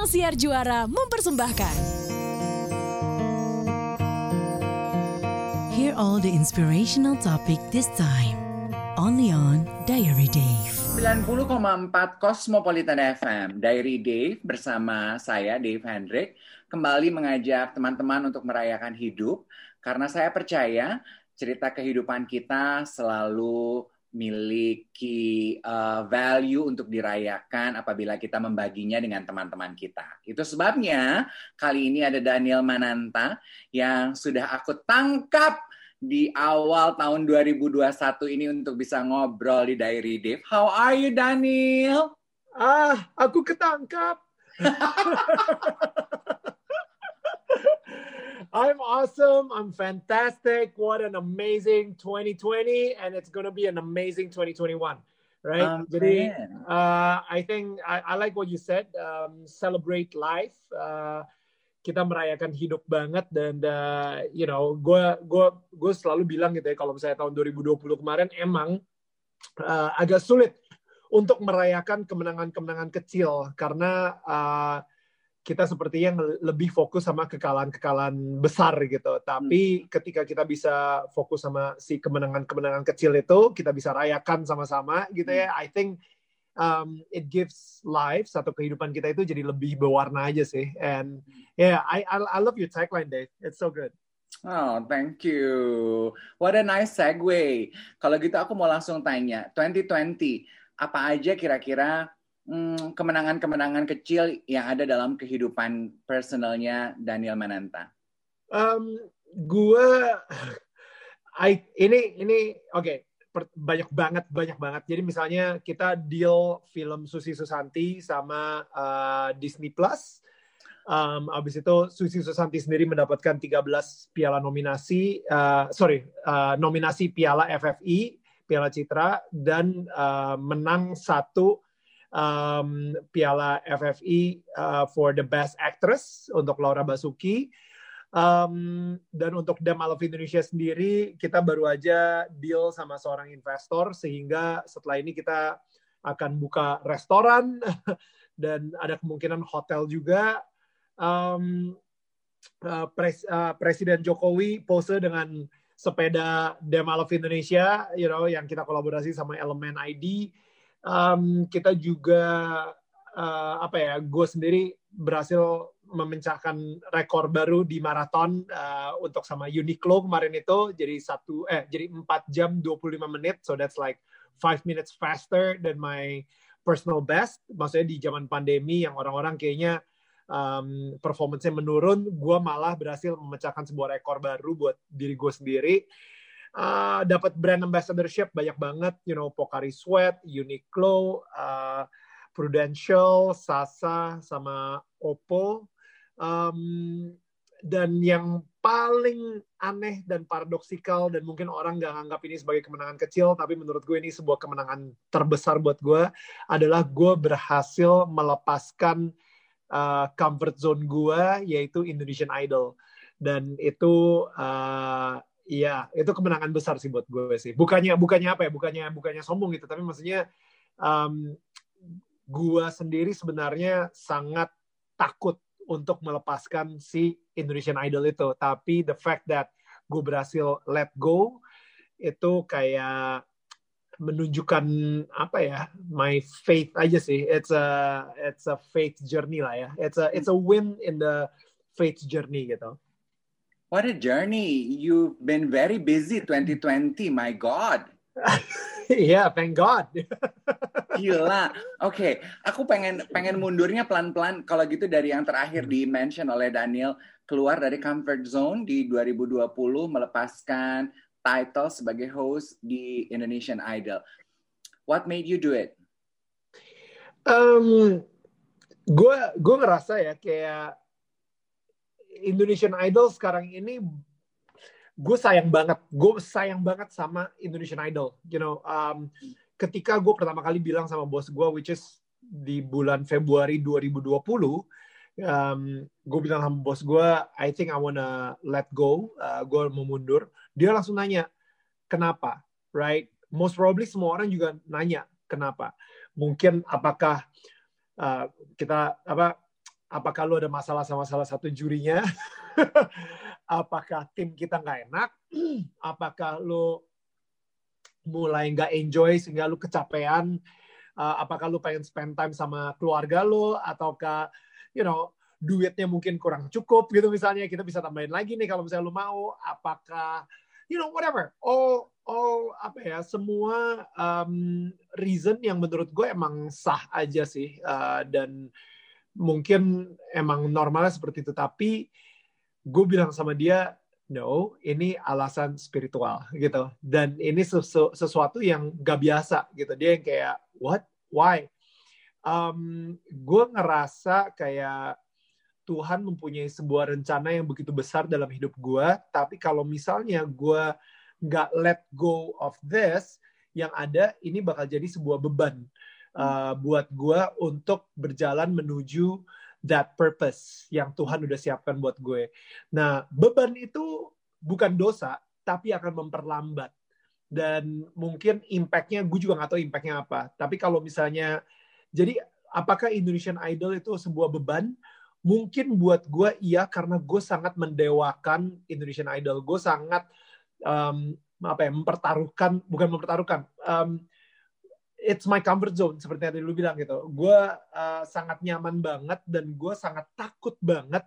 Ruang Siar Juara mempersembahkan. Hear all the inspirational topic this time. Only on Diary Dave. 90,4 Cosmopolitan FM, Diary Dave bersama saya Dave Hendrik kembali mengajak teman-teman untuk merayakan hidup karena saya percaya cerita kehidupan kita selalu miliki uh, value untuk dirayakan apabila kita membaginya dengan teman-teman kita. Itu sebabnya kali ini ada Daniel Mananta yang sudah aku tangkap di awal tahun 2021 ini untuk bisa ngobrol di Diary Dave. How are you Daniel? Ah, aku ketangkap. I'm awesome. I'm fantastic. What an amazing 2020, and it's going to be an amazing 2021. Right? Um, Jadi, uh, I think I, I like what you said. Um, celebrate life. Uh, kita merayakan hidup banget dan uh, you know, gue gue gue selalu bilang gitu ya kalau misalnya tahun 2020 kemarin emang uh, agak sulit untuk merayakan kemenangan-kemenangan kecil karena uh, kita sepertinya lebih fokus sama kekalahan-kekalahan besar gitu. Tapi hmm. ketika kita bisa fokus sama si kemenangan-kemenangan kecil itu, kita bisa rayakan sama-sama gitu ya. Hmm. I think um, it gives life satu kehidupan kita itu jadi lebih berwarna aja sih. And yeah, I I, I love your tagline, Dave. It's so good. Oh, thank you. What a nice segue. Kalau gitu aku mau langsung tanya, 2020 apa aja kira-kira Hmm, kemenangan-kemenangan kecil yang ada dalam kehidupan personalnya Daniel Mananta? Um, gue, I, ini ini oke okay, banyak banget banyak banget. Jadi misalnya kita deal film Susi Susanti sama uh, Disney Plus. Um, abis itu Susi Susanti sendiri mendapatkan 13 piala nominasi, uh, sorry, uh, nominasi piala FFI, piala Citra, dan uh, menang satu um, Piala FFI uh, for the Best Actress untuk Laura Basuki. Um, dan untuk Dem Alaf Indonesia sendiri, kita baru aja deal sama seorang investor sehingga setelah ini kita akan buka restoran dan ada kemungkinan hotel juga. Um, uh, pres, uh, Presiden Jokowi pose dengan sepeda Dem Alaf Indonesia, you know, yang kita kolaborasi sama Elemen ID um, kita juga uh, apa ya gue sendiri berhasil memecahkan rekor baru di maraton uh, untuk sama Uniqlo kemarin itu. Jadi satu eh jadi 4 jam 25 menit. So that's like 5 minutes faster than my personal best. Maksudnya di zaman pandemi yang orang-orang kayaknya um, performance-nya menurun gue malah berhasil memecahkan sebuah rekor baru buat diri gue sendiri uh, dapat brand ambassadorship banyak banget, you know, Pocari Sweat, Uniqlo, uh, Prudential, Sasa, sama Oppo. Um, dan yang paling aneh dan paradoksikal dan mungkin orang nggak anggap ini sebagai kemenangan kecil, tapi menurut gue ini sebuah kemenangan terbesar buat gue adalah gue berhasil melepaskan uh, comfort zone gue yaitu Indonesian Idol dan itu Iya, itu kemenangan besar sih buat gue sih. Bukannya bukannya apa ya? Bukannya bukannya sombong gitu, tapi maksudnya um, gue sendiri sebenarnya sangat takut untuk melepaskan si Indonesian Idol itu. Tapi the fact that gue berhasil let go itu kayak menunjukkan apa ya my faith aja sih it's a it's a faith journey lah ya it's a it's a win in the faith journey gitu What a journey. You've been very busy 2020. My God. yeah, thank God. Gila. Oke, okay. aku pengen pengen mundurnya pelan-pelan. Kalau gitu dari yang terakhir di mention oleh Daniel keluar dari comfort zone di 2020 melepaskan title sebagai host di Indonesian Idol. What made you do it? Um, gue gue ngerasa ya kayak Indonesian Idol sekarang ini gue sayang banget, gue sayang banget sama Indonesian Idol. You know, um, ketika gue pertama kali bilang sama bos gue, which is di bulan Februari 2020, um, gue bilang sama bos gue, I think I wanna let go, uh, gue mau mundur. Dia langsung nanya, kenapa? Right? Most probably semua orang juga nanya, kenapa? Mungkin apakah uh, kita apa apakah lu ada masalah sama salah satu jurinya? apakah tim kita nggak enak? apakah lu mulai nggak enjoy sehingga lu kecapean? Uh, apakah lu pengen spend time sama keluarga lu? Ataukah, you know, duitnya mungkin kurang cukup gitu misalnya. Kita bisa tambahin lagi nih kalau misalnya lu mau. Apakah, you know, whatever. Oh, oh apa ya, semua um, reason yang menurut gue emang sah aja sih. Uh, dan mungkin emang normalnya seperti itu tapi gue bilang sama dia no ini alasan spiritual gitu. Dan ini sesu sesuatu yang gak biasa gitu. Dia yang kayak what? Why? Um, gue ngerasa kayak Tuhan mempunyai sebuah rencana yang begitu besar dalam hidup gue tapi kalau misalnya gue nggak let go of this yang ada ini bakal jadi sebuah beban uh, buat gue untuk berjalan menuju that purpose yang Tuhan udah siapkan buat gue. Nah, beban itu bukan dosa, tapi akan memperlambat. Dan mungkin impact-nya, gue juga nggak tahu impact-nya apa. Tapi kalau misalnya, jadi apakah Indonesian Idol itu sebuah beban? Mungkin buat gue iya, karena gue sangat mendewakan Indonesian Idol. Gue sangat um, apa ya mempertaruhkan bukan mempertaruhkan um, it's my comfort zone seperti yang tadi lu bilang gitu. Gue uh, sangat nyaman banget dan gue sangat takut banget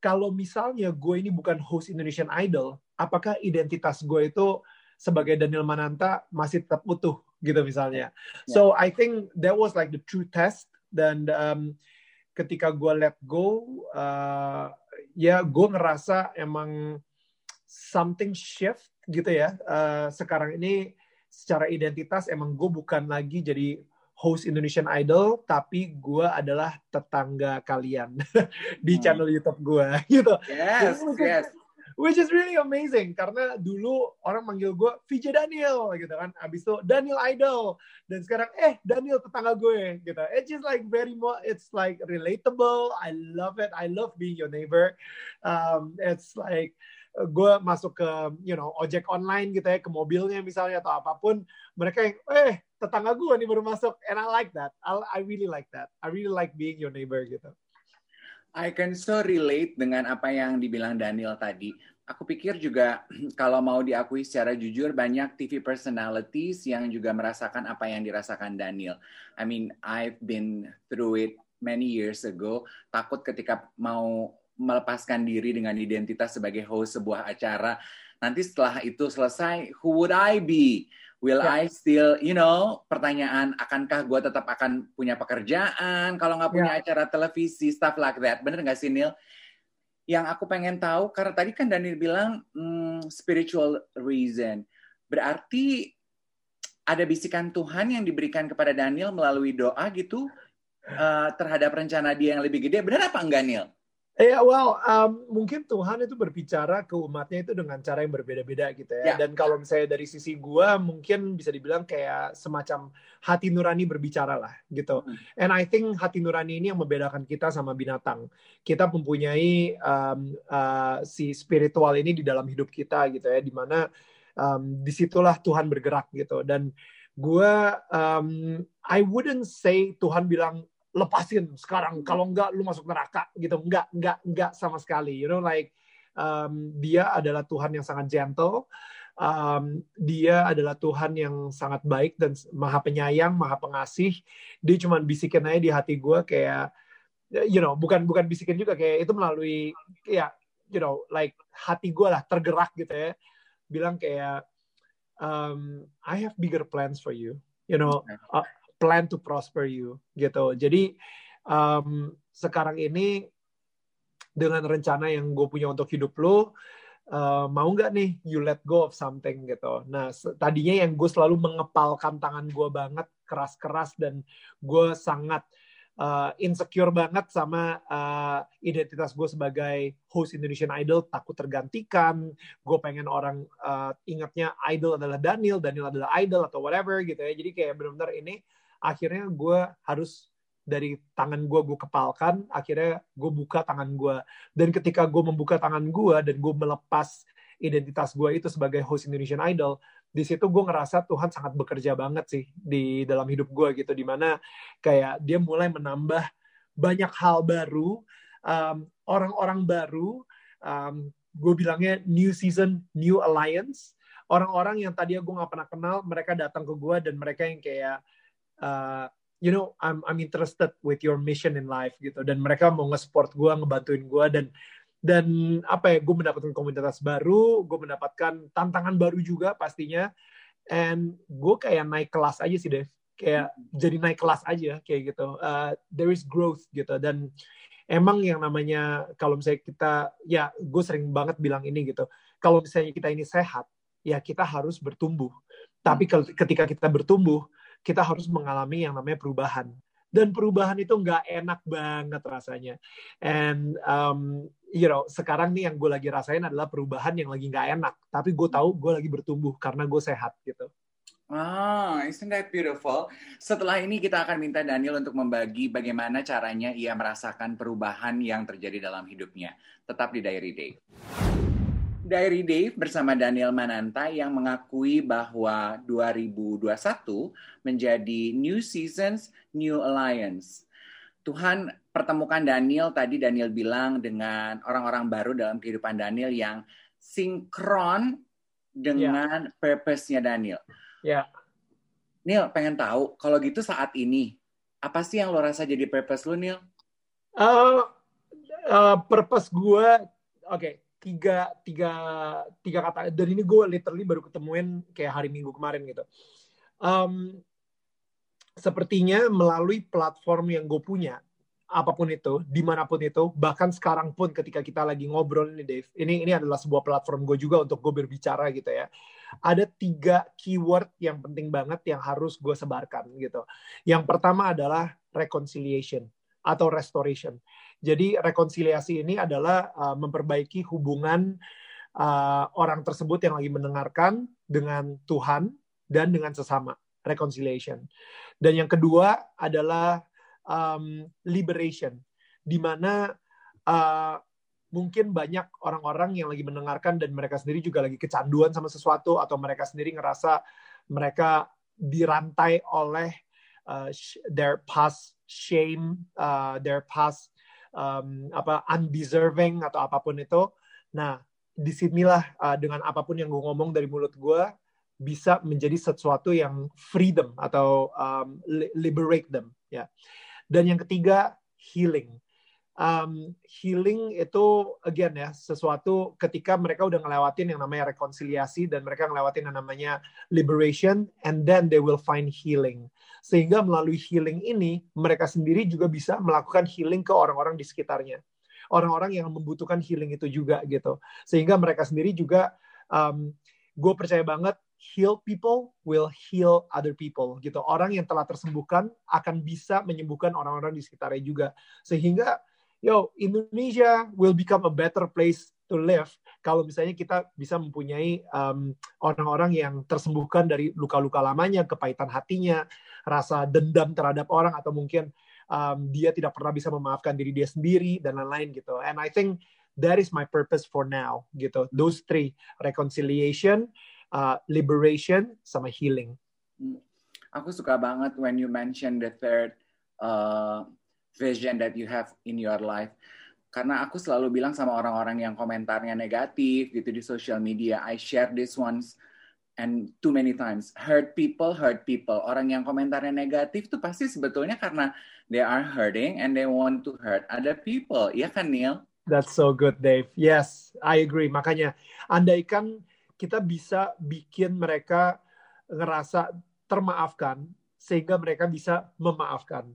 kalau misalnya gue ini bukan host Indonesian Idol, apakah identitas gue itu sebagai Daniel Mananta masih tetap utuh gitu misalnya. Yeah. So I think that was like the true test dan um, ketika gue let go, uh, ya gue ngerasa emang something shift gitu ya. Uh, sekarang ini secara identitas emang gue bukan lagi jadi host Indonesian Idol, tapi gue adalah tetangga kalian di hmm. channel YouTube gue, gitu. Yes, which yes. which is really amazing karena dulu orang manggil gue VJ Daniel gitu kan, abis itu Daniel Idol dan sekarang eh Daniel tetangga gue gitu. It's just like very more, it's like relatable. I love it. I love being your neighbor. Um, it's like gue masuk ke you know ojek online gitu ya ke mobilnya misalnya atau apa pun mereka yang eh tetangga gue nih baru masuk. And I like that. I, I really like that. I really like being your neighbor gitu. I can so relate dengan apa yang dibilang Daniel tadi. Aku pikir juga kalau mau diakui secara jujur banyak TV personalities yang juga merasakan apa yang dirasakan Daniel. I mean, I've been through it many years ago. Takut ketika mau melepaskan diri dengan identitas sebagai host sebuah acara. Nanti setelah itu selesai, who would I be? Will yeah. I still, you know, pertanyaan, akankah gue tetap akan punya pekerjaan kalau nggak punya yeah. acara televisi, stuff like that. Bener nggak sih, Neil? Yang aku pengen tahu, karena tadi kan Daniel bilang hmm, spiritual reason. Berarti ada bisikan Tuhan yang diberikan kepada Daniel melalui doa gitu uh, terhadap rencana dia yang lebih gede. Benar apa enggak, Neil? Ya, yeah, well, um, mungkin Tuhan itu berbicara ke umatnya itu dengan cara yang berbeda-beda gitu ya. Yeah. Dan kalau misalnya dari sisi gua, mungkin bisa dibilang kayak semacam hati nurani berbicara lah gitu. Mm. And I think hati nurani ini yang membedakan kita sama binatang. Kita mempunyai um, uh, si spiritual ini di dalam hidup kita gitu ya, di mana um, di situlah Tuhan bergerak gitu. Dan gua, um, I wouldn't say Tuhan bilang lepasin sekarang. Kalau enggak lu masuk neraka gitu. Enggak enggak enggak sama sekali. You know like um, dia adalah Tuhan yang sangat gentle. Um, dia adalah Tuhan yang sangat baik dan maha penyayang maha pengasih. Dia cuma bisikin aja di hati gue kayak you know bukan bukan bisikin juga kayak itu melalui ya you know like hati gue lah tergerak gitu ya. Bilang kayak um, I have bigger plans for you. You know uh, plan to prosper you gitu. Jadi um, sekarang ini dengan rencana yang gue punya untuk hidup lo, uh, mau nggak nih you let go of something gitu. Nah tadinya yang gue selalu mengepalkan tangan gue banget keras-keras dan gue sangat uh, insecure banget sama uh, identitas gue sebagai host Indonesian Idol takut tergantikan gue pengen orang uh, ingatnya idol adalah Daniel Daniel adalah idol atau whatever gitu ya jadi kayak benar-benar ini akhirnya gue harus dari tangan gue gue kepalkan akhirnya gue buka tangan gue dan ketika gue membuka tangan gue dan gue melepas identitas gue itu sebagai host Indonesian Idol di situ gue ngerasa Tuhan sangat bekerja banget sih di dalam hidup gue gitu di mana kayak dia mulai menambah banyak hal baru, um, orang-orang baru, um, gue bilangnya new season, new alliance. Orang-orang yang tadi gue nggak pernah kenal, mereka datang ke gue dan mereka yang kayak, uh, you know, I'm I'm interested with your mission in life gitu. Dan mereka mau nge-support gue, ngebantuin gue dan dan apa ya, gue mendapatkan komunitas baru, gue mendapatkan tantangan baru juga pastinya. And gue kayak naik kelas aja sih, Dev. Kayak jadi naik kelas aja kayak gitu. Uh, there is growth gitu dan emang yang namanya kalau misalnya kita ya gue sering banget bilang ini gitu kalau misalnya kita ini sehat ya kita harus bertumbuh tapi hmm. ketika kita bertumbuh kita harus mengalami yang namanya perubahan dan perubahan itu nggak enak banget rasanya and um, you know sekarang nih yang gue lagi rasain adalah perubahan yang lagi nggak enak tapi gue tahu gue lagi bertumbuh karena gue sehat gitu Ah, isn't that beautiful? Setelah ini kita akan minta Daniel untuk membagi bagaimana caranya ia merasakan perubahan yang terjadi dalam hidupnya. Tetap di Diary Dave. Diary Dave bersama Daniel Mananta yang mengakui bahwa 2021 menjadi New Seasons, New Alliance. Tuhan pertemukan Daniel, tadi Daniel bilang dengan orang-orang baru dalam kehidupan Daniel yang sinkron dengan yeah. purpose-nya Daniel Ya. Neil, pengen tahu, kalau gitu saat ini, apa sih yang lo rasa jadi purpose lo, Neil? Uh, uh, purpose gue, oke, okay, tiga, tiga, tiga kata. Dan ini gue literally baru ketemuin kayak hari Minggu kemarin gitu. Um, sepertinya melalui platform yang gue punya, apa pun itu, di mana pun itu, bahkan sekarang pun ketika kita lagi ngobrol ini, Dave, ini ini adalah sebuah platform gue juga untuk gue berbicara gitu ya. Ada tiga keyword yang penting banget yang harus gue sebarkan gitu. Yang pertama adalah reconciliation atau restoration. Jadi rekonsiliasi ini adalah uh, memperbaiki hubungan uh, orang tersebut yang lagi mendengarkan dengan Tuhan dan dengan sesama. Reconciliation. Dan yang kedua adalah um, liberation, di mana uh, mungkin banyak orang-orang yang lagi mendengarkan dan mereka sendiri juga lagi kecanduan sama sesuatu atau mereka sendiri ngerasa mereka dirantai oleh uh, their past shame, uh, their past um, apa undeserving atau apa pun itu. Nah, di sinilah uh, dengan apa pun yang gue ngomong dari mulut gue bisa menjadi sesuatu yang freedom atau um, liberate them ya. Dan yang ketiga, healing. Um, healing itu again ya sesuatu ketika mereka udah ngelewatin yang namanya rekonsiliasi dan mereka ngelewatin yang namanya liberation and then they will find healing sehingga melalui healing ini mereka sendiri juga bisa melakukan healing ke orang-orang di sekitarnya orang-orang yang membutuhkan healing itu juga gitu sehingga mereka sendiri juga um, gue percaya banget heal people will heal other people gitu. Orang yang telah tersembuhkan akan bisa menyembuhkan orang-orang di sekitarnya juga. Sehingga yo Indonesia will become a better place to live kalau misalnya kita bisa mempunyai um, orang-orang yang tersembuhkan dari luka-luka lamanya, kepahitan hatinya, rasa dendam terhadap orang atau mungkin um, dia tidak pernah bisa memaafkan diri dia sendiri dan lain-lain gitu. And I think that is my purpose for now gitu. Those three reconciliation, uh, liberation sama healing. Hmm. Aku suka banget when you mention the third uh, vision that you have in your life. Karena aku selalu bilang sama orang-orang yang komentarnya negatif gitu di social media, I share this once and too many times. Hurt people, hurt people. Orang yang komentarnya negatif tuh pasti sebetulnya karena they are hurting and they want to hurt other people. Iya kan, Neil? That's so good, Dave. Yes, I agree. Makanya, andaikan kita bisa bikin mereka ngerasa termaafkan sehingga mereka bisa memaafkan.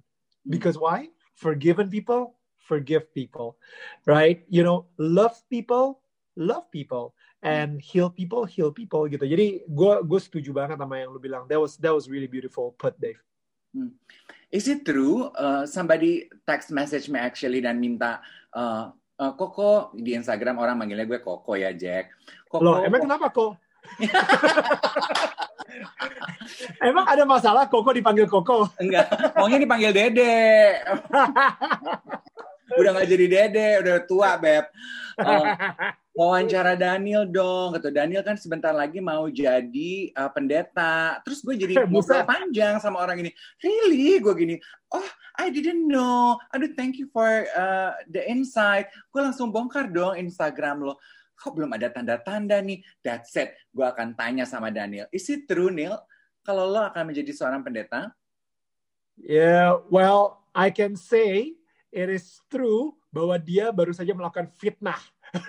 Because why? Forgiven people, forgive people. Right? You know, love people, love people and heal people, heal people gitu. Jadi gue gue setuju banget sama yang lu bilang. That was that was really beautiful put, Dave. Hmm. Is it true? Uh, somebody text message me actually dan minta uh, uh, Koko di Instagram orang manggilnya gue Koko ya Jack. Koko, Loh, emang kenapa kok? emang ada masalah Koko dipanggil Koko? Enggak, maunya dipanggil Dede. udah nggak jadi Dede, udah tua beb. Uh, wawancara Daniel dong gitu. Daniel kan sebentar lagi mau jadi uh, pendeta. Terus gue jadi ngobrol panjang sama orang ini. Really? Gue gini, oh I didn't know. Aduh thank you for uh, the insight. Gue langsung bongkar dong Instagram lo. Kok belum ada tanda-tanda nih? That's it. Gue akan tanya sama Daniel. Is it true, Neil? Kalau lo akan menjadi seorang pendeta? Yeah, well, I can say it is true bahwa dia baru saja melakukan fitnah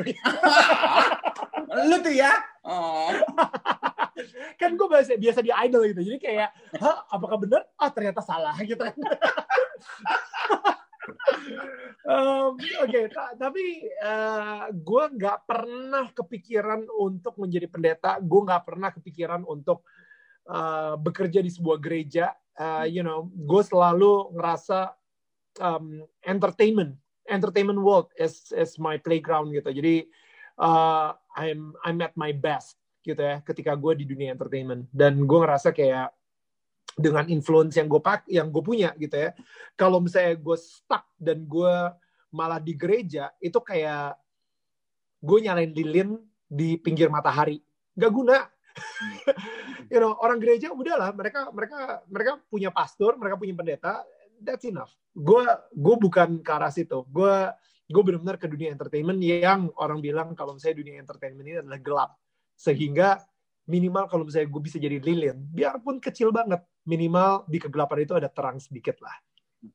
Lu tuh ya? Oh. kan gue biasa, biasa di idol gitu. Jadi kayak, Hah, apakah benar? Ah, ternyata salah gitu. um, Oke, okay, tapi uh, gue nggak pernah kepikiran untuk menjadi pendeta. Gue nggak pernah kepikiran untuk uh, bekerja di sebuah gereja. Uh, you know, gue selalu ngerasa um, entertainment entertainment world is is my playground gitu. Jadi uh, I'm I'm at my best gitu ya ketika gue di dunia entertainment dan gue ngerasa kayak dengan influence yang gue pak yang gue punya gitu ya kalau misalnya gue stuck dan gue malah di gereja itu kayak gue nyalain lilin di pinggir matahari gak guna you know orang gereja udahlah mereka mereka mereka punya pastor mereka punya pendeta that's enough. Gue gue bukan ke arah situ. Gue gue benar-benar ke dunia entertainment yang orang bilang kalau misalnya dunia entertainment ini adalah gelap. Sehingga minimal kalau misalnya gue bisa jadi lilin, biarpun kecil banget, minimal di kegelapan itu ada terang sedikit lah.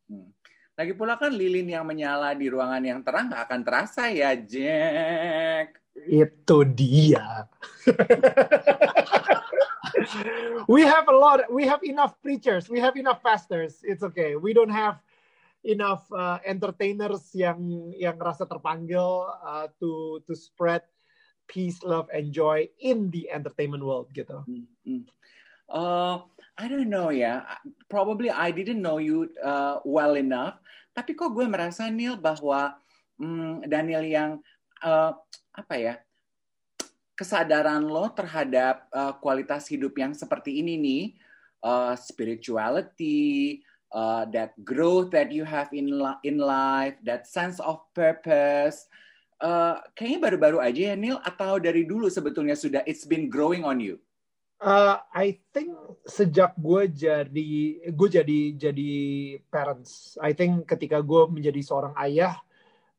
Hmm. Lagi pula kan lilin yang menyala di ruangan yang terang gak akan terasa ya, Jack. Itu dia. we have a lot. We have enough preachers. We have enough pastors. It's okay. We don't have enough uh, entertainers yang yang rasa terpanggil uh, to to spread peace, love, and joy in the entertainment world gitu. Mm-hmm. Uh, I don't know ya. Probably I didn't know you uh, well enough. Tapi kok gue merasa Neil bahwa um, Daniel yang uh, apa ya kesadaran lo terhadap uh, kualitas hidup yang seperti ini nih, uh, spirituality, uh, that growth that you have in in life, that sense of purpose, uh, kayaknya baru-baru aja ya Neil atau dari dulu sebetulnya sudah it's been growing on you? Uh, I think sejak gue jadi gue jadi jadi parents, I think ketika gue menjadi seorang ayah,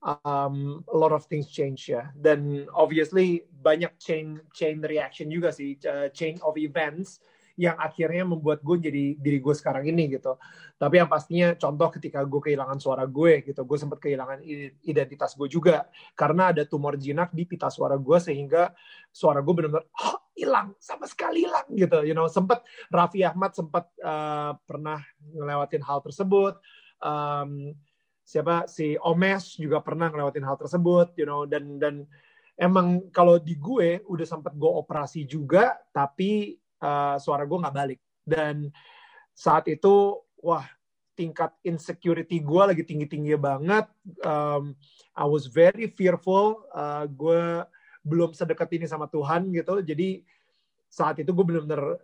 um, a lot of things change ya. Dan obviously banyak chain chain reaction juga sih, uh, chain of events yang akhirnya membuat gue jadi diri gue sekarang ini gitu. Tapi yang pastinya contoh ketika gue kehilangan suara gue gitu, gue sempat kehilangan identitas gue juga karena ada tumor jinak di pita suara gue sehingga suara gue benar-benar hilang sama sekali hilang gitu. You know, sempat Raffi Ahmad sempat uh, pernah ngelewatin hal tersebut. Um, siapa si Omes juga pernah ngelewatin hal tersebut, you know, dan dan emang kalau di gue udah sempat gue operasi juga, tapi uh, suara gue nggak balik. Dan saat itu, wah tingkat insecurity gue lagi tinggi tinggi banget. Um, I was very fearful. Uh, gue belum sedekat ini sama Tuhan gitu. Jadi saat itu gue benar-benar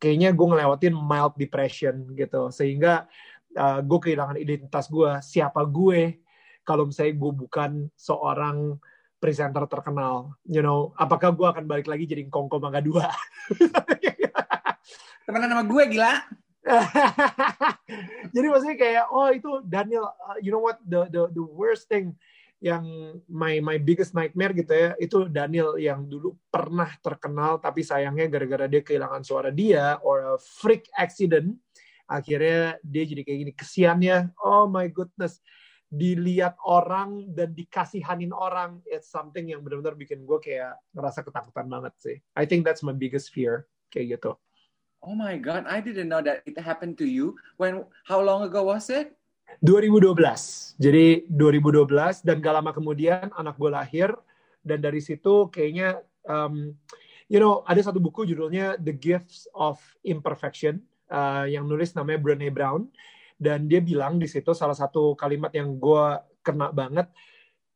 kayaknya gue ngelewatin mild depression gitu. Sehingga uh, gue kehilangan identitas gue siapa gue kalau misalnya gue bukan seorang presenter terkenal. You know apakah gue akan balik lagi jadi kongko mangga dua? Temenan sama gue gila. Jadi maksudnya kayak oh itu Daniel uh, you know what the the the worst thing yang my my biggest nightmare gitu ya itu Daniel yang dulu pernah terkenal tapi sayangnya gara-gara dia kehilangan suara dia or a freak accident akhirnya dia jadi kayak gini. Kesiannya oh my goodness dilihat orang dan dikasihanin orang it's something yang benar-benar bikin gue kayak ngerasa ketakutan banget sih. I think that's my biggest fear kayak gitu. Oh my god I didn't know that it happened to you. When how long ago was it? 2012 jadi 2012 dan gak lama kemudian anak gue lahir. Dan dari situ kayaknya um, you know ada satu buku judulnya The Gifts of Imperfection uh, yang nulis namanya Brené Brown dan dia bilang di situ salah satu kalimat yang gue kena banget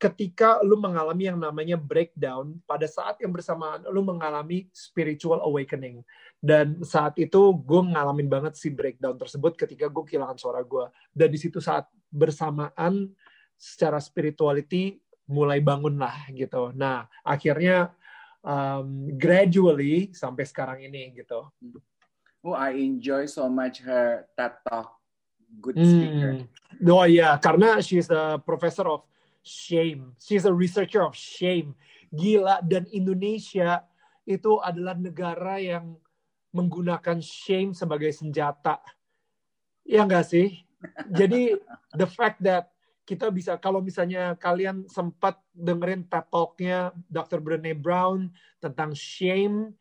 ketika lu mengalami yang namanya breakdown pada saat yang bersamaan lu mengalami spiritual awakening dan saat itu gue ngalamin banget si breakdown tersebut ketika gue kehilangan suara gue dan di situ saat bersamaan secara spirituality mulai bangun lah gitu. Nah akhirnya um, gradually sampai sekarang ini gitu. Oh, I enjoy so much her TED Talk. Good speaker. Hmm. Oh iya, yeah. karena she's a professor of shame. She's a researcher of shame. Gila dan Indonesia itu adalah negara yang menggunakan shame sebagai senjata. Ya enggak sih? Jadi the fact that kita bisa kalau misalnya kalian sempat dengerin TED Talk-nya Dr. Brené Brown tentang shame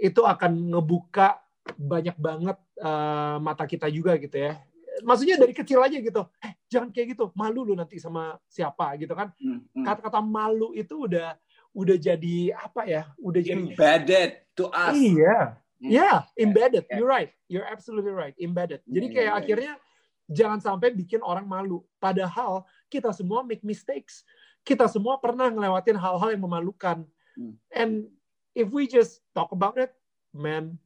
itu akan ngebuka banyak banget uh, mata kita juga gitu ya. Maksudnya dari kecil aja gitu. Eh, jangan kayak gitu. Malu lu nanti sama siapa gitu kan. Hmm, hmm. Kata-kata malu itu udah udah jadi apa ya? Udah jadi embedded to us. Iya. Ya, yeah, embedded. You're right. You're absolutely right. Embedded. Jadi kayak yeah, akhirnya jangan sampai bikin orang malu. Padahal kita semua make mistakes. Kita semua pernah ngelewatin hal-hal yang memalukan. Hmm. And if we just talk about it, man,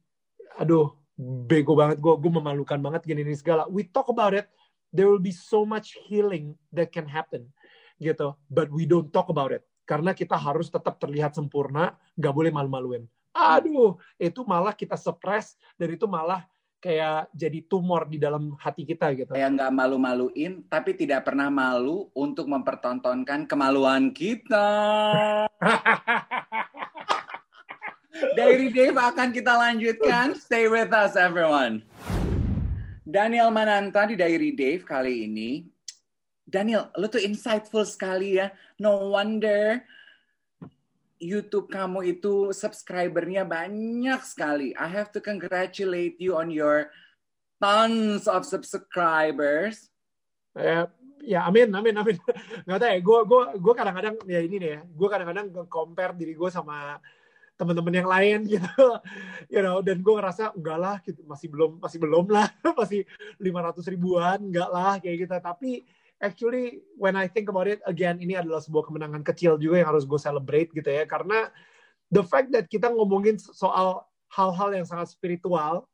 aduh, bego banget gue, gue memalukan banget gini ini segala. We talk about it, there will be so much healing that can happen, gitu. But we don't talk about it karena kita harus tetap terlihat sempurna, nggak boleh malu-maluin. Aduh, itu malah kita suppress dan itu malah kayak jadi tumor di dalam hati kita gitu. Kayak nggak malu-maluin, tapi tidak pernah malu untuk mempertontonkan kemaluan kita. Diary Dave akan kita lanjutkan. Stay with us everyone. Daniel Mananta di Diary Dave kali ini. Daniel, lu tuh insightful sekali ya. No wonder YouTube kamu itu subscribernya banyak sekali. I have to congratulate you on your tons of subscribers. Ya, ya amin, amin, amin. Gak tau ya, gue gue kadang-kadang ya ini nih ya, gue kadang-kadang compare diri gue sama teman-teman yang lain gitu, you know, dan gue ngerasa enggak lah, gitu, masih belum masih belum lah, masih 500 ribuan, enggak lah kayak gitu. Tapi actually when I think about it again ini adalah sebuah kemenangan kecil juga yang harus gue celebrate gitu ya. Karena the fact that kita ngomongin soal hal-hal yang sangat spiritual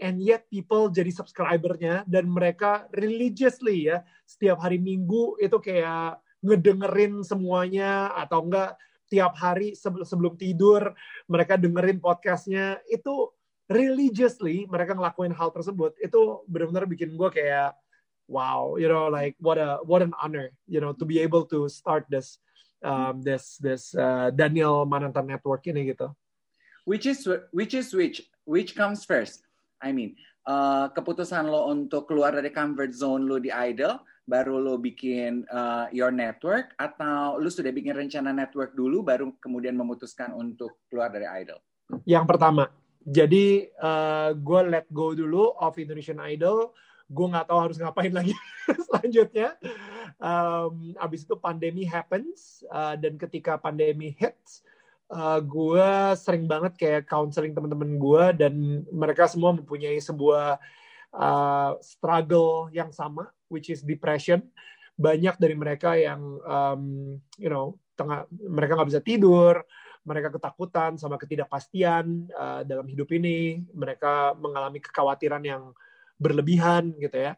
and yet people jadi subscribernya dan mereka religiously ya setiap hari minggu itu kayak ngedengerin semuanya atau enggak tiap hari sebelum tidur mereka dengerin podcastnya itu religiously mereka ngelakuin hal tersebut itu benar-benar bikin gue kayak wow you know like what a what an honor you know to be able to start this um, this this uh, Daniel Manantan Network ini gitu. Which is which is which which comes first? I mean uh, keputusan lo untuk keluar dari comfort zone lo di idol baru lo bikin uh, your network atau lo sudah bikin rencana network dulu baru kemudian memutuskan untuk keluar dari idol yang pertama jadi uh, gue let go dulu of Indonesian Idol gue nggak tahu harus ngapain lagi selanjutnya. Um, abis itu pandemi happens uh, dan ketika pandemi hits, uh, gue sering banget kayak counseling teman-teman gue dan mereka semua mempunyai sebuah uh, struggle yang sama, which is depression. Banyak dari mereka yang, um, you know, tengah mereka nggak bisa tidur, mereka ketakutan sama ketidakpastian uh, dalam hidup ini, mereka mengalami kekhawatiran yang berlebihan gitu ya.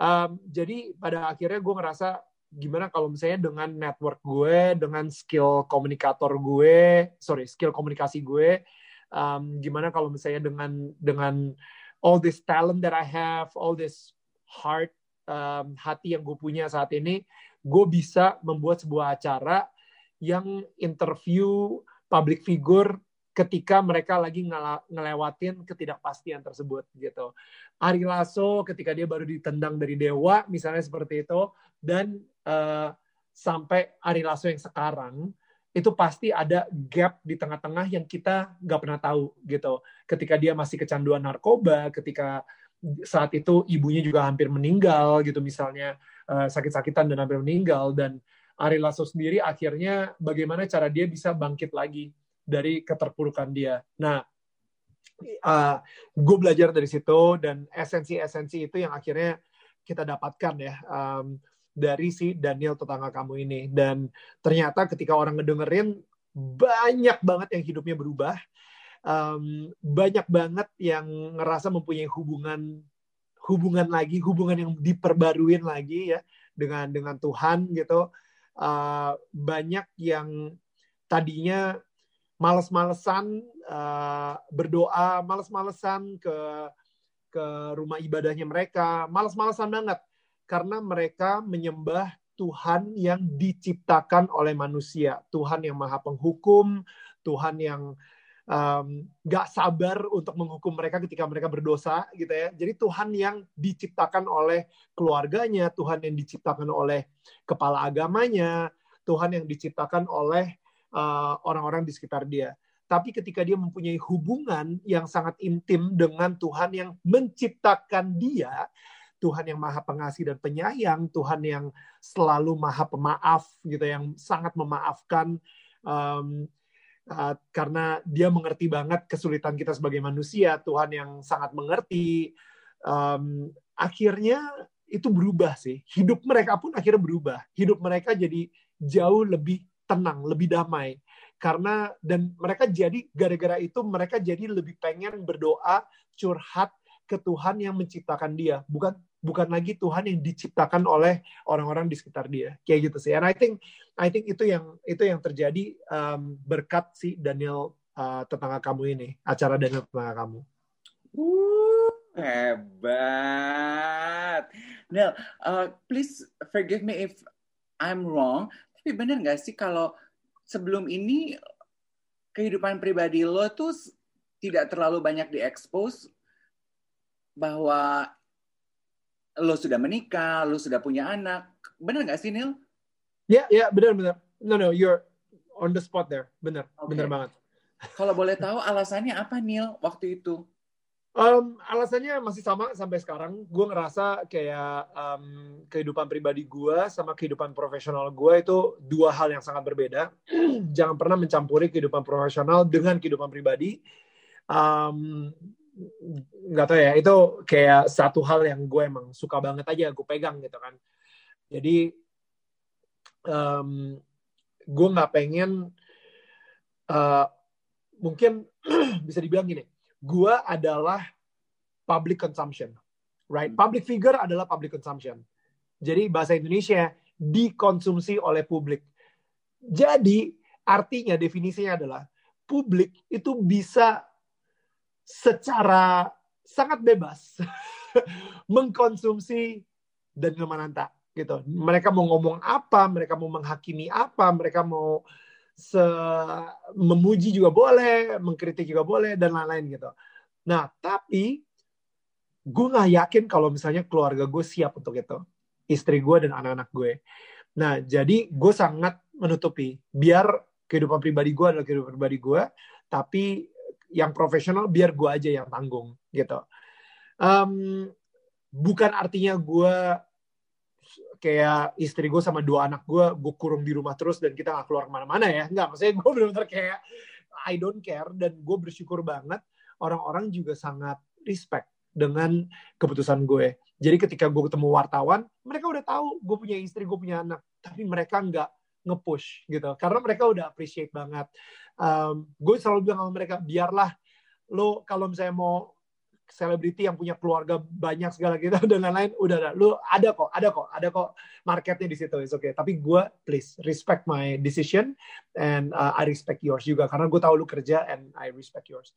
Um, jadi pada akhirnya gue ngerasa gimana kalau misalnya dengan network gue, dengan skill komunikator gue, sorry skill komunikasi gue, um, gimana kalau misalnya dengan dengan all this talent that I have, all this heart, um, hati yang gue punya saat ini, gue bisa membuat sebuah acara yang interview public figure ketika mereka lagi ngelewatin ketidakpastian tersebut gitu. Ari Lasso ketika dia baru ditendang dari Dewa misalnya seperti itu dan uh, sampai Ari Lasso yang sekarang itu pasti ada gap di tengah-tengah yang kita nggak pernah tahu gitu. Ketika dia masih kecanduan narkoba, ketika saat itu ibunya juga hampir meninggal gitu misalnya uh, sakit-sakitan dan hampir meninggal dan Ari Lasso sendiri akhirnya bagaimana cara dia bisa bangkit lagi dari keterpurukan dia. Nah, uh, gue belajar dari situ dan esensi-esensi itu yang akhirnya kita dapatkan ya um, dari si Daniel tetangga kamu ini. Dan ternyata ketika orang ngedengerin banyak banget yang hidupnya berubah, um, banyak banget yang ngerasa mempunyai hubungan hubungan lagi, hubungan yang diperbaruin lagi ya dengan dengan Tuhan gitu. Uh, banyak yang tadinya males-malesan uh, berdoa, males-malesan ke ke rumah ibadahnya mereka, males-malesan banget karena mereka menyembah Tuhan yang diciptakan oleh manusia, Tuhan yang maha penghukum, Tuhan yang um, gak sabar untuk menghukum mereka ketika mereka berdosa gitu ya. Jadi Tuhan yang diciptakan oleh keluarganya, Tuhan yang diciptakan oleh kepala agamanya, Tuhan yang diciptakan oleh uh, orang-orang di sekitar dia. Tapi ketika dia mempunyai hubungan yang sangat intim dengan Tuhan yang menciptakan dia, Tuhan yang maha pengasih dan penyayang, Tuhan yang selalu maha pemaaf, gitu, yang sangat memaafkan, um, uh, karena dia mengerti banget kesulitan kita sebagai manusia, Tuhan yang sangat mengerti. Um, akhirnya itu berubah sih. Hidup mereka pun akhirnya berubah. Hidup mereka jadi jauh lebih tenang, lebih damai karena dan mereka jadi gara-gara itu mereka jadi lebih pengen berdoa curhat ke Tuhan yang menciptakan dia bukan bukan lagi Tuhan yang diciptakan oleh orang-orang di sekitar dia. Kayak gitu sih. And I think I think itu yang itu yang terjadi um, berkat si Daniel uh, tetangga kamu ini acara Daniel tetangga kamu. Uh, hebat. Nel uh, please forgive me if I'm wrong tapi benar nggak sih kalau sebelum ini kehidupan pribadi lo tuh tidak terlalu banyak diekspos bahwa lo sudah menikah, lo sudah punya anak. Benar nggak sih, Neil? Ya, yeah, ya, yeah, benar, benar. No, no, you're on the spot there. Benar, okay. benar banget. Kalau boleh tahu alasannya apa, Neil, waktu itu? Um, alasannya masih sama sampai sekarang. Gue ngerasa kayak um, kehidupan pribadi gue sama kehidupan profesional gue itu dua hal yang sangat berbeda. Jangan pernah mencampuri kehidupan profesional dengan kehidupan pribadi. Um, nggak tahu ya, itu kayak satu hal yang gue emang suka banget aja gue pegang gitu kan. Jadi um, gue nggak pengen uh, mungkin bisa dibilang gini gua adalah public consumption, right? Public figure adalah public consumption. Jadi bahasa Indonesia dikonsumsi oleh publik. Jadi artinya definisinya adalah publik itu bisa secara sangat bebas mengkonsumsi dan Mananta gitu. Mereka mau ngomong apa, mereka mau menghakimi apa, mereka mau se memuji juga boleh, mengkritik juga boleh dan lain-lain gitu. Nah, tapi gue nggak yakin kalau misalnya keluarga gue siap untuk itu, istri gue dan anak-anak gue. Nah, jadi gue sangat menutupi biar kehidupan pribadi gue adalah kehidupan pribadi gue, tapi yang profesional biar gue aja yang tanggung gitu. Um, bukan artinya gue kayak istri gue sama dua anak gue gue kurung di rumah terus dan kita nggak keluar ke mana-mana ya nggak maksudnya gue benar-benar kayak I don't care dan gue bersyukur banget orang-orang juga sangat respect dengan keputusan gue jadi ketika gue ketemu wartawan mereka udah tahu gue punya istri gue punya anak tapi mereka nggak nge-push gitu. Karena mereka udah appreciate banget. Um, gue selalu bilang sama mereka biarlah lo kalau misalnya mau selebriti yang punya keluarga banyak segala gitu dan lain-lain udah ada. Lu ada kok ada kok ada kok marketnya di situ oke okay. Tapi gue please respect my decision and uh, I respect yours juga. Karena gue tahu lu kerja and I respect yours.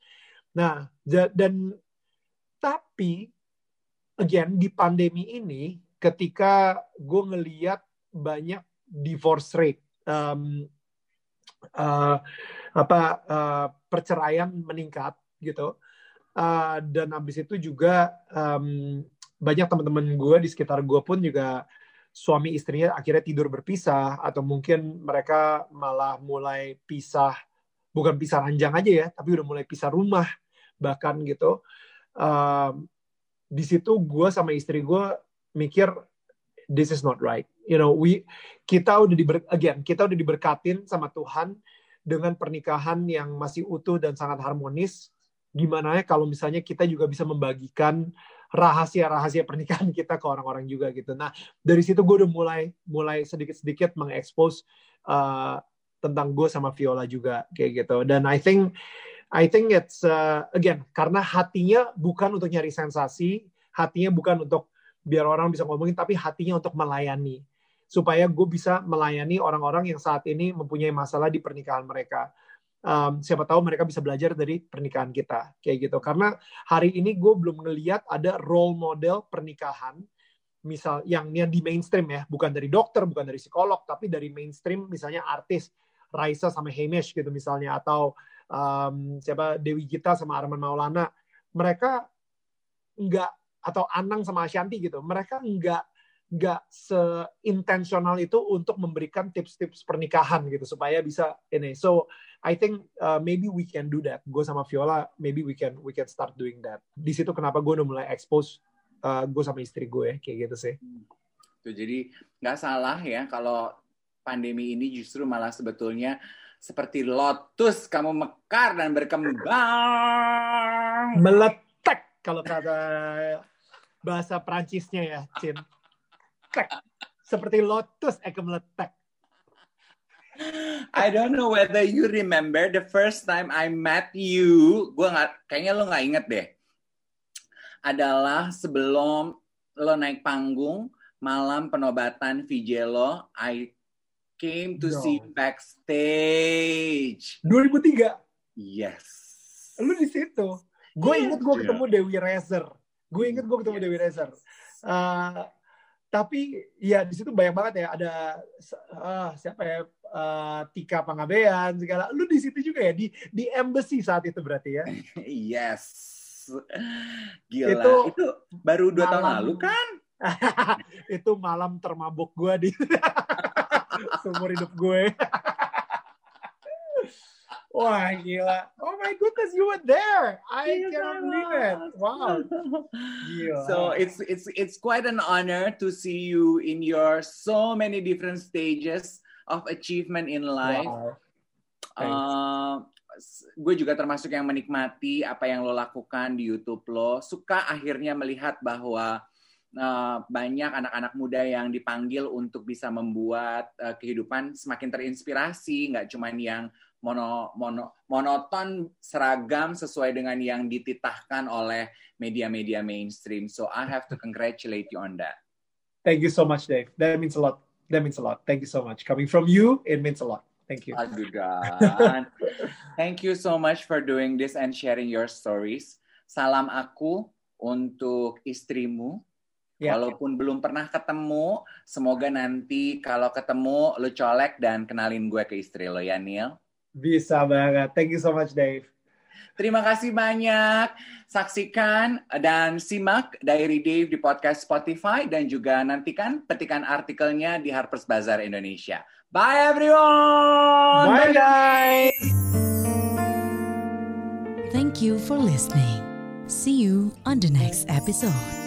Nah dan tapi again di pandemi ini ketika gue ngeliat banyak divorce rate um, uh, apa uh, perceraian meningkat gitu. Uh, dan habis itu juga um, banyak teman-teman gue di sekitar gue pun juga suami istrinya akhirnya tidur berpisah atau mungkin mereka malah mulai pisah bukan pisah ranjang aja ya tapi udah mulai pisah rumah bahkan gitu. Um, di situ gue sama istri gue mikir this is not right. You know we kita udah diber again kita udah diberkatin sama Tuhan dengan pernikahan yang masih utuh dan sangat harmonis gimana ya kalau misalnya kita juga bisa membagikan rahasia-rahasia pernikahan kita ke orang-orang juga gitu. Nah dari situ gue udah mulai mulai sedikit-sedikit mengekspos uh, tentang gue sama Viola juga kayak gitu. Dan I think I think it's uh, again karena hatinya bukan untuk nyari sensasi, hatinya bukan untuk biar orang bisa ngomongin, tapi hatinya untuk melayani. Supaya gue bisa melayani orang-orang yang saat ini mempunyai masalah di pernikahan mereka. Um, siapa tahu mereka bisa belajar dari pernikahan kita kayak gitu. Karena hari ini gue belum ngeliat ada role model pernikahan misal yang yang di mainstream ya, bukan dari dokter, bukan dari psikolog, tapi dari mainstream misalnya artis Raisa sama Hamish gitu misalnya atau um, siapa Dewi Gita sama Arman Maulana, mereka nggak atau Anang sama Ashanti gitu, mereka nggak nggak seintensional itu untuk memberikan tips-tips pernikahan gitu supaya bisa ini. So I think uh, maybe we can do that. Gue sama Viola, maybe we can we can start doing that. Di situ kenapa gue udah mulai expose uh, gue sama istri gue kayak gitu sih. Tuh, jadi nggak salah ya kalau pandemi ini justru malah sebetulnya seperti lotus kamu mekar dan berkembang. Meletek kalau kata bahasa Prancisnya ya, Cin meletek. Seperti lotus akan meletek. I don't know whether you remember the first time I met you. Gue nggak, kayaknya lo nggak inget deh. Adalah sebelum lo naik panggung malam penobatan Vigelo, I came to no. see backstage. 2003. Yes. Lu di situ. Gue inget gue ketemu Dewi Rezer. Gue inget gue ketemu yes. Dewi Rezer. Uh, tapi ya di situ banyak banget ya. Ada uh, siapa ya uh, Tika Pangabean segala. Lu di situ juga ya? Di di embassy saat itu berarti ya? Yes. Gila. Itu, itu baru dua malam, tahun lalu kan? Itu malam termabuk gue di seumur hidup gue Wah gila. Oh my goodness, you were there. I yes, can't believe it. Wow. Gila. So it's it's it's quite an honor to see you in your so many different stages of achievement in life. Wow. Uh, gue juga termasuk yang menikmati apa yang lo lakukan di YouTube lo. Suka akhirnya melihat bahwa uh, banyak anak-anak muda yang dipanggil untuk bisa membuat uh, kehidupan semakin terinspirasi, nggak cuman yang mono, mono, monoton seragam sesuai dengan yang dititahkan oleh media-media mainstream. So I have to congratulate you on that. Thank you so much, Dave. That means a lot. That means a lot. Thank you so much. Coming from you, it means a lot. Thank you. Aduh. Thank you so much for doing this and sharing your stories. Salam aku untuk istrimu. Yeah. Walaupun belum pernah ketemu, semoga nanti kalau ketemu lu colek dan kenalin gue ke istri lo ya, Neil. Bisa banget. Thank you so much, Dave. Terima kasih banyak. Saksikan dan simak Diary Dave di podcast Spotify dan juga nantikan petikan artikelnya di Harper's Bazaar Indonesia. Bye everyone. Bye guys. Thank you for listening. See you on the next episode.